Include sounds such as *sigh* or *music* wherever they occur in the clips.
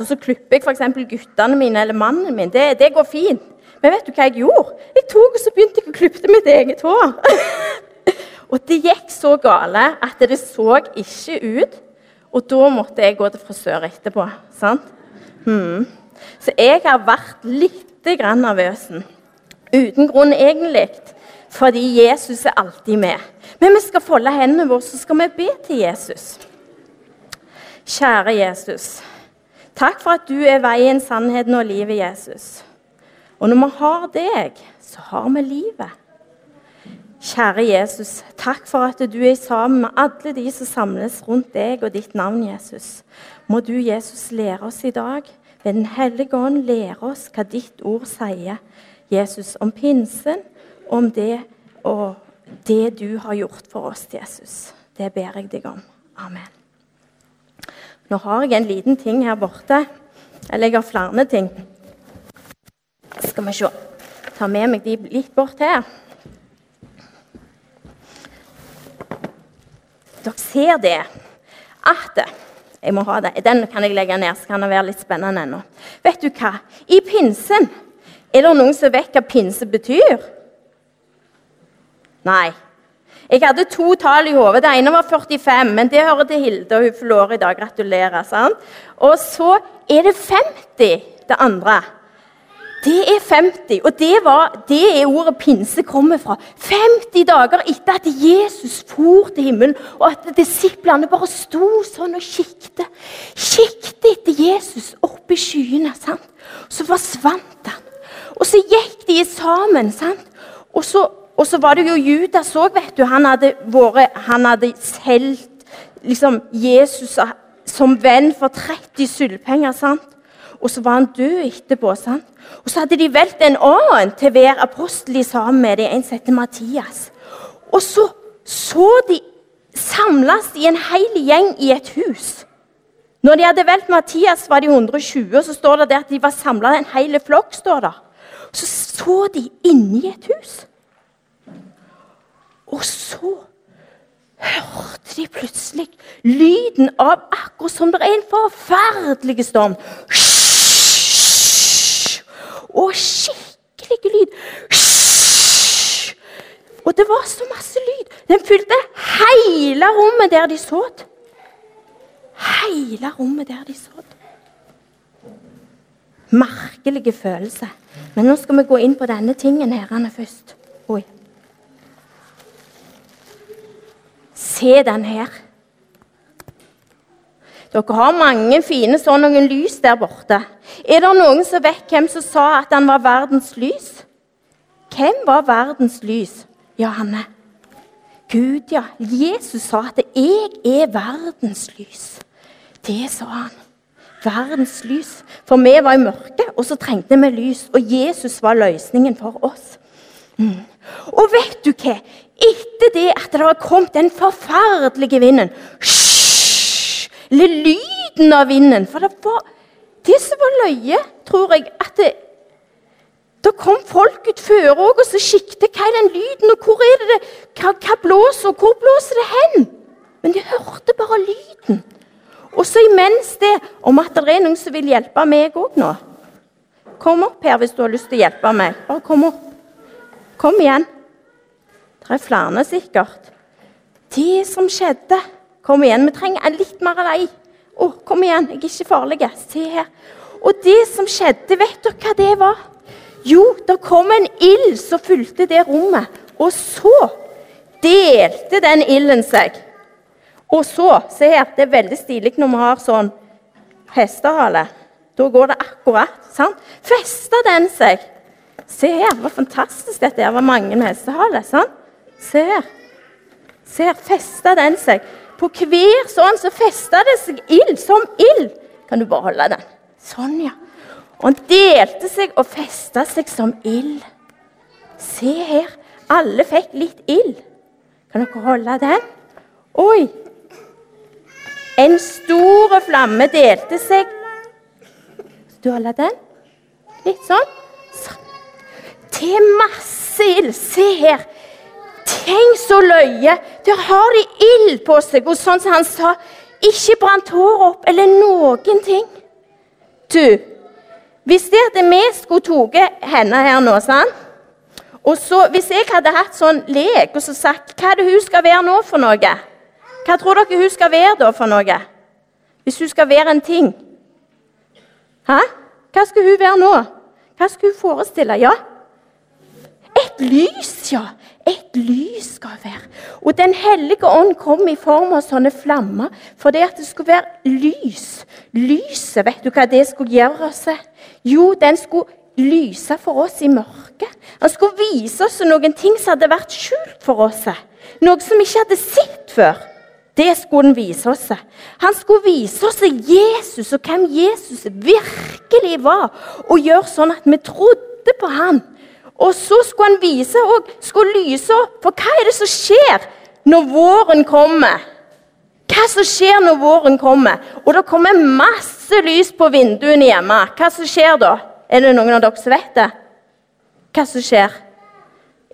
og så klipper jeg f.eks. guttene mine eller mannen min. Det, det, går fint. Men vet du hva jeg gjorde? Jeg tok og så begynte jeg å klippe mitt eget hår. *laughs* og det gikk så gale at det så ikke ut. Og da måtte jeg gå til frisør etterpå. sant? Hmm. Så jeg har vært litt nervøs. Uten grunn, egentlig. Fordi Jesus er alltid med. Men vi skal folde hendene våre, så skal vi be til Jesus. Kjære Jesus. Takk for at du er veien, sannheten og livet, Jesus. Og når vi har deg, så har vi livet. Kjære Jesus, takk for at du er sammen med alle de som samles rundt deg og ditt navn, Jesus. Må du, Jesus, lære oss i dag, ved Den hellige ånd, lære oss hva ditt ord sier, Jesus, om pinsen, om det og det du har gjort for oss, Jesus. Det ber jeg deg om. Amen. Nå har jeg en liten ting her borte. Eller jeg har flere ting. Skal vi se. Ta med meg de litt bort her. Dere ser det at Jeg må ha det. Den kan jeg legge ned, så kan det være litt spennende ennå. Vet du hva? I pinsen Er det noen som vet hva pinse betyr? Nei. Jeg hadde to tall i hodet. Det ene var 45, men det hører til Hilde. og Hun får lår i dag. Gratulerer. sant? Og så er det 50, det andre. Det er 50, og det, var, det er ordet pinse kommer fra. 50 dager etter at Jesus for til himmelen, og at disiplene bare sto sånn og kikket. Kikket etter Jesus opp i skyene. sant? Så forsvant han. Og så gikk de sammen. sant? Og så og så var det jo Judas òg, vet du. Han hadde, vært, han hadde solgt liksom, Jesus som venn for 30 sølvpenger. sant? Og så var han død etterpå. sant? Og så hadde de valgt en annen til å være apostel sammen med dem, en som heter Mathias. Og så så de samles i en hel gjeng i et hus. Når de hadde valgt Mathias, var de 120, og så står det der at de var samla en hel flokk. står der. Så så de inni et hus. Og så hørte de plutselig lyden av akkurat som det er en forferdelig storm. Og skikkelig lyd. Og det var så masse lyd. Den fylte hele rommet der de satt. Hele rommet der de satt. Merkelige følelser. Men nå skal vi gå inn på denne tingen her først. Oi. Se den her. Dere har mange fine sånn noen lys der borte. Er det noen som vet hvem som sa at han var verdens lys? Hvem var verdens lys? Johanne. Gud, ja. Jesus sa at 'jeg er verdens lys'. Det sa han. Verdens lys. For vi var i mørket, og så trengte vi lys. Og Jesus var løsningen for oss. Mm. Og vet du hva? Etter det at det har kommet den forferdelige vinden Eller lyden av vinden For det var det som var løye, tror jeg, at det, da kom folk ut før òg og så kikket hva er den lyden, og hvor er det, hva, hva blåser, og hvor blåser det hen? Men de hørte bare lyden. Og så imens det om at det er noen som vil hjelpe meg òg nå. Kom opp her hvis du har lyst til å hjelpe meg. Bare kom opp. Kom igjen. Det er flere sikkert. Det som skjedde Kom igjen, vi trenger litt mer av deg. Å, kom igjen, jeg er ikke farlig. Se her. Og det som skjedde, vet dere hva det var? Jo, det kom en ild som fulgte det rommet. Og så delte den ilden seg. Og så Se her, det er veldig stilig når vi har sånn hestehale. Da går det akkurat. sant? Festa den seg. Se her, det var fantastisk dette. Det var mange med hestehale. sant? Se her. Se her, festa den seg. På hver sånn så festa det seg ild, som ild. Kan du bare holde den? Sånn, ja. Og han delte seg og festa seg som ild. Se her. Alle fikk litt ild. Kan dere holde den? Oi! En stor flamme delte seg. Skal du holde den? Litt sånn. Til masse ild. Se her. Tenk så løye! Der har de ild på seg. Og sånn som han sa, ikke brant håret opp eller noen ting. Du, hvis det at vi skulle tatt henne her nå sant? Og så, Hvis jeg hadde hatt sånn lek og så sagt hva er det hun skal være nå for noe, hva tror dere hun skal være da for noe? Hvis hun skal være en ting? Hæ? Hva skal hun være nå? Hva skal hun forestille? Ja? Et lys, ja. Et lys skal være. Og Den hellige ånd kom i form av sånne flammer fordi at det skulle være lys. Lyset, vet du hva det skulle gjøre oss? Jo, den skulle lyse for oss i mørket. Han skulle vise oss noen ting som hadde vært skjult for oss. Noe som vi ikke hadde sett før. Det skulle han vise oss. Han skulle vise oss Jesus og hvem Jesus virkelig var. Og gjøre sånn at vi trodde på han. Og så skulle han vise og skulle lyse opp. For hva er det som skjer når våren kommer? Hva som skjer når våren kommer? Og det kommer masse lys på vinduene hjemme. Hva som skjer da? Er det noen av dere som vet det? Hva som skjer?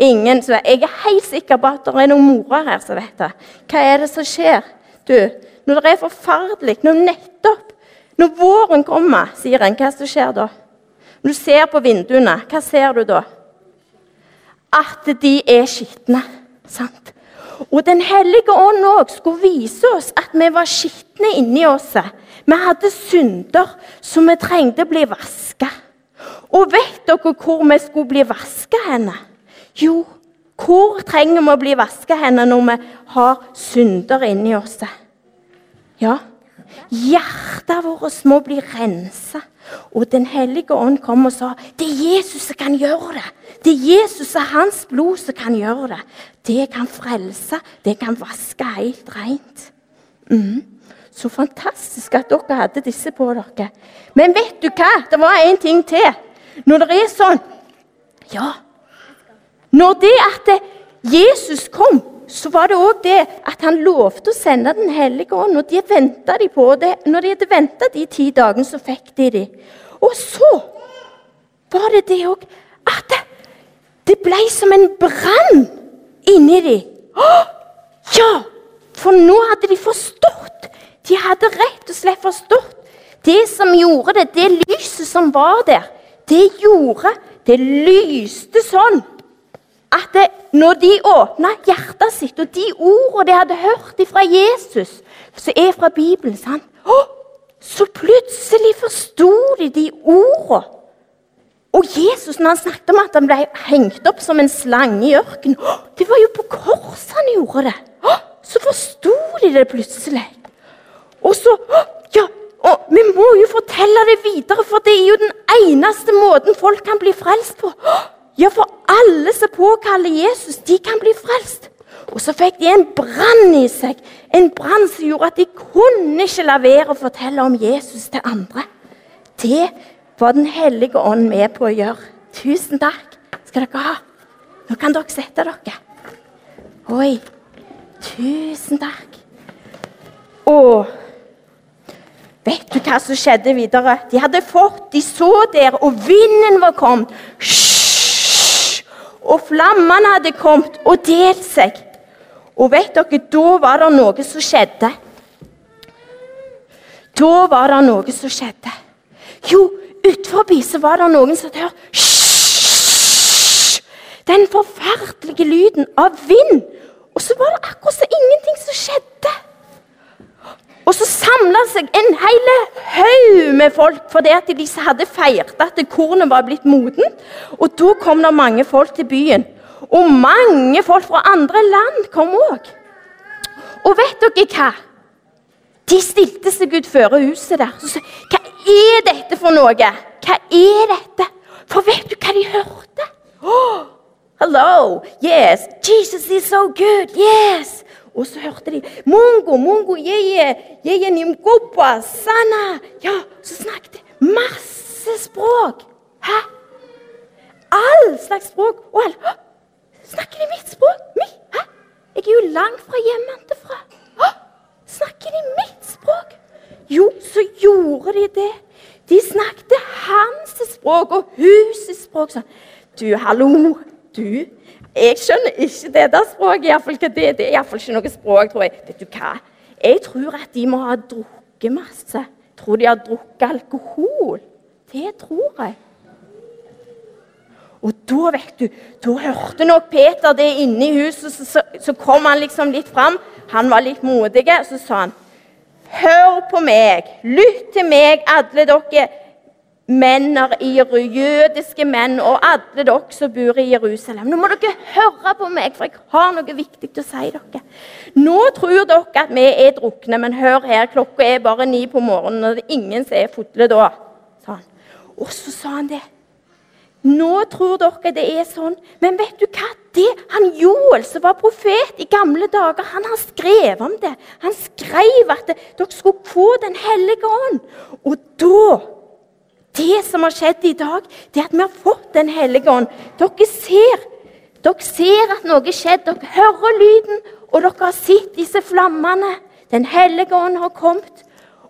Ingen som vet. Jeg er helt sikker på at det er noen morer her som vet det. Hva er det som skjer? Du, når det er forferdelig, når nettopp Når våren kommer, sier en, hva som skjer da? Når du ser på vinduene, hva ser du da? At de er skitne. Sant? Og Den hellige ånd òg skulle vise oss at vi var skitne inni oss. Vi hadde synder som vi trengte å bli vaska. Og vet dere hvor vi skulle bli vaska henne? Jo, hvor trenger vi å bli vaska henne når vi har synder inni oss? Ja, hjertet vårt må bli rensa. Og Den hellige ånd kom og sa det er Jesus som kan gjøre det. Det er Jesus og hans blod som kan gjøre det. Det kan frelse, det kan vaske helt rent. Mm. Så fantastisk at dere hadde disse på dere. Men vet du hva? Det var en ting til. Når det er sånn Ja. Når det at Jesus kom, så var det òg det at han lovte å sende Den hellige ånd. Og de venta de på det. Når de hadde venta de ti dagene, så fikk de de. Og så var det det òg at det, det ble som en brann inni de. Ja! For nå hadde de forstått. De hadde rett og slett forstått det som gjorde det, det lyset som var der det gjorde Det lyste sånn at det, når de åpna hjertet sitt, og de ordene de hadde hørt fra Jesus, som er fra Bibelen sant? Så plutselig forsto de de ordene. Og Jesus, når han snakket om at han ble hengt opp som en slange i ørkenen Det var jo på korset han gjorde det. Så forsto de det plutselig. Og så Ja, og vi må jo fortelle det videre, for det er jo den eneste måten folk kan bli frelst på. Ja, for alle som påkaller Jesus, de kan bli frelst. Og så fikk de en brann i seg, en brann som gjorde at de kunne ikke la være å fortelle om Jesus til andre. Det var Den hellige ånd med på å gjøre. Tusen takk skal dere ha. Nå kan dere sette dere. Oi. Tusen takk. Åh. Vet du hva som skjedde videre? De hadde fått, de så der, og vinden var kommet. Og flammene hadde kommet og delt seg. Og vet dere, da var det noe som skjedde. Da var det noe som skjedde. Jo, utenfor så var det noen som hørte Den forferdelige lyden av vind. Og så var det akkurat som ingenting som skjedde. Og så samla seg en hel med folk for det at de hadde feiret at kornet var blitt modent. Og da kom det mange folk til byen. Og mange folk fra andre land kom òg. Og vet dere hva? De stilte seg ut før huset der. Så sa hva er dette for noe? Hva er dette? For vet du hva de hørte? Oh, *gasps* hello, yes, Jesus is so good, yes. Og så hørte de Mungo, Mungo, yeye, yeye nimkopa, sana. Ja, så snakket de masse språk. Hæ? All slags språk. Og alle Snakker de mitt språk? Mitt? Hæ? Jeg er jo langt fra hjemmefra. Snakker de mitt språk? Jo, så gjorde de det. De snakket hans språk og husets språk. Sånn. Du, hallo. Du, jeg skjønner ikke det der språket. I fall, det, det er iallfall ikke noe språk, tror jeg. Vet du hva? Jeg tror at de må ha drukket masse. Jeg tror de har drukket alkohol. Det tror jeg. Og da vet du, da hørte nok Peter det inne i huset, så, så, så kom han liksom litt fram. Han var litt modig, og så sa han Hør på meg, lytt til meg, alle dere menner i jødiske menn, og alle dere som bor i Jerusalem. Nå må dere høre på meg, for jeg har noe viktig å si dere. Nå tror dere at vi er drukne, men hør her, klokka er bare ni på morgenen, og det er ingen som er fulle da. han. Og så sa han det. Nå tror dere det er sånn, men vet du hva? Det, han Joel, som var profet i gamle dager, han har skrevet om det. Han skrev at dere skulle få Den hellige ånd. Og da Det som har skjedd i dag, det er at vi har fått Den hellige ånd. Dere ser, dere ser at noe har skjedd. Dere hører lyden, og dere har sett disse flammene. Den hellige ånd har kommet,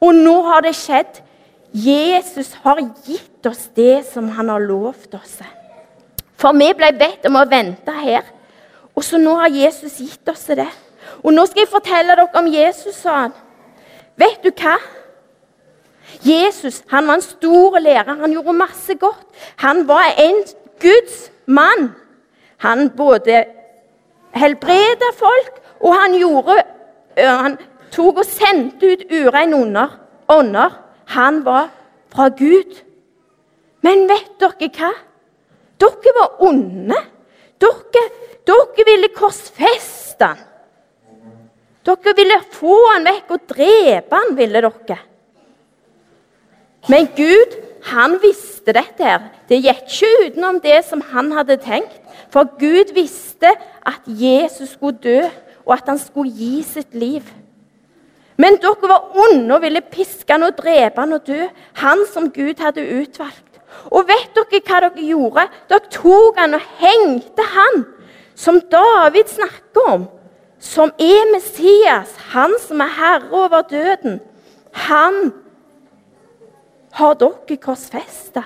og nå har det skjedd. Jesus har gitt oss det som han har lovt oss. For vi ble bedt om å vente her, og så nå har Jesus gitt oss det. Og nå skal jeg fortelle dere om Jesus, sa han. Vet du hva? Jesus han var en stor lærer. Han gjorde masse godt. Han var en Guds mann. Han både helbreda folk, og han gjorde Han tok og sendte ut ureine ånder. Han var fra Gud. Men vet dere hva? Dere var onde. Dere, dere ville korsfeste han. Dere ville få han vekk og drepe han, ville dere. Men Gud, han visste dette her. Det gikk ikke utenom det som han hadde tenkt. For Gud visste at Jesus skulle dø, og at han skulle gi sitt liv. Men dere var onde og ville piske han og drepe han og dø, han som Gud hadde utvalgt. Og vet dere hva dere gjorde? Dere tok han og hengte han, som David snakker om, som er Messias, han som er herre over døden. Han har dere korsfesta.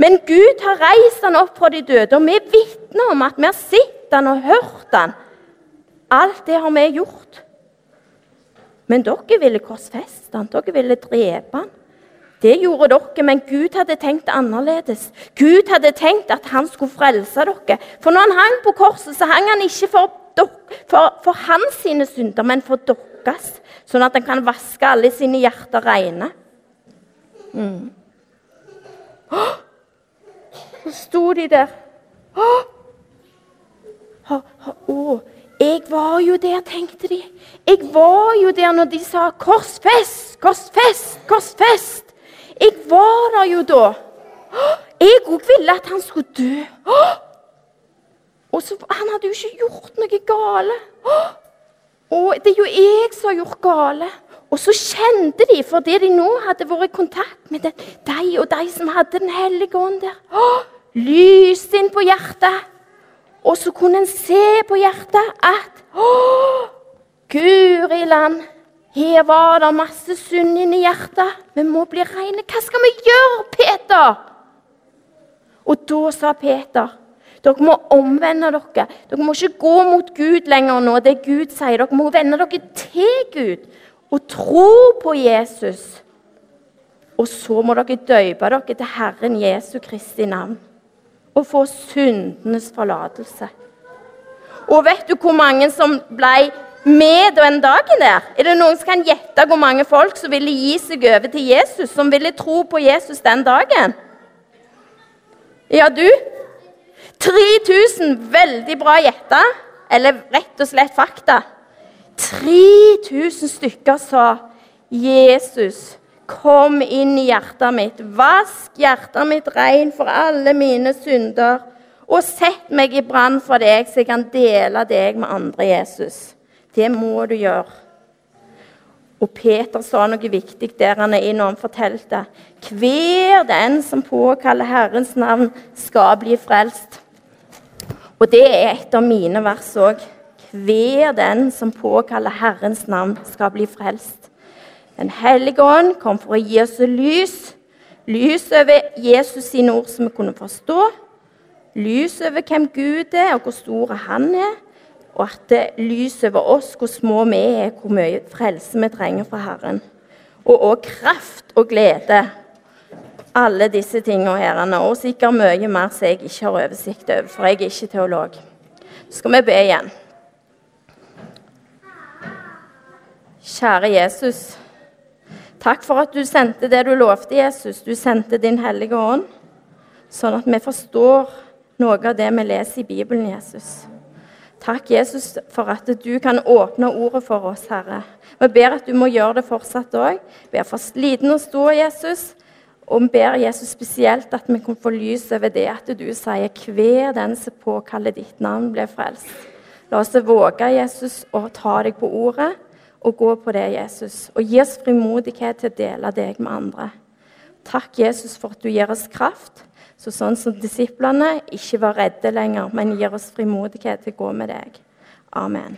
Men Gud har reist han opp fra de døde, og vi vitner om at vi har sett han og hørt han. Alt det har vi gjort. Men dere ville korsfeste han, dere ville drepe han. Det gjorde dere, men Gud hadde tenkt annerledes. Gud hadde tenkt at han skulle frelse dere. For når han hang på korset, så hang han ikke for, for, for hans synder, men for deres. Sånn at han kan vaske alle sine hjerter rene. Mm. *gasps* Så sto de der. *gasps* Åh! oh, jeg var jo der, tenkte de. Jeg var jo der når de sa 'korsfest, korsfest, korsfest'. Jeg var der jo da. *gasps* Jeg òg ville at han skulle dø. Og så, Han hadde jo ikke gjort noe gale. Og det er jo jeg som har gjort gale. Og så kjente de, fordi de nå hadde vært i kontakt med de og de som hadde Den hellige ånd der, Lyset inn på hjertet. Og så kunne en se på hjertet at Å, Guri land! Her var det masse synd inni hjertet. Vi må bli rene. Hva skal vi gjøre, Peter? Og da sa Peter dere må omvende dere. Dere må ikke gå mot Gud lenger nå. Det Gud sier. Dere må vende dere til Gud og tro på Jesus. Og så må dere døpe dere til Herren Jesu Kristi navn og få syndenes forlatelse. Og vet du hvor mange som ble med den dagen der? Er det noen som kan gjette hvor mange folk som ville gi seg over til Jesus, som ville tro på Jesus den dagen? Ja, du? 3000. Veldig bra gjetta. Eller rett og slett fakta. 3000 stykker sa Jesus Kom inn i hjertet mitt, vask hjertet mitt rein for alle mine synder, og sett meg i brann for deg, så jeg kan dele deg med andre, Jesus. Det må du gjøre. Og Peter sa noe viktig der han er inne og fortalte. Hver den som påkaller Herrens navn, skal bli frelst. Og det er et av mine vers òg. Hver den som påkaller Herrens navn, skal bli frelst. Den hellige ånd kom for å gi oss lys. Lys over Jesus sine ord som vi kunne forstå. Lys over hvem Gud er, og hvor stor han er. Og at det lys over oss, hvor små vi er, hvor mye frelse vi trenger fra Herren. Og òg kraft og glede. alle disse tingene her, og sikkert mye mer som jeg ikke har oversikt over, for jeg er ikke teolog. Så skal vi be igjen. Kjære Jesus. Takk for at du sendte det du lovte, Jesus. Du sendte Din Hellige Ånd, sånn at vi forstår noe av det vi leser i Bibelen, Jesus. Takk, Jesus, for at du kan åpne ordet for oss, Herre. Vi ber at du må gjøre det fortsatt òg. Ber for sliten og stor, Jesus. Og vi ber Jesus spesielt at vi kan få lys over det at du sier hver den som påkaller ditt navn, blir frelst. La oss våge, Jesus, å ta deg på ordet og gå på det, Jesus. Og gi oss frimodighet til å dele deg med andre. Takk, Jesus, for at du gir oss kraft. Så sånn som disiplene ikke var redde lenger, men gir oss frimodighet til å gå med deg. Amen.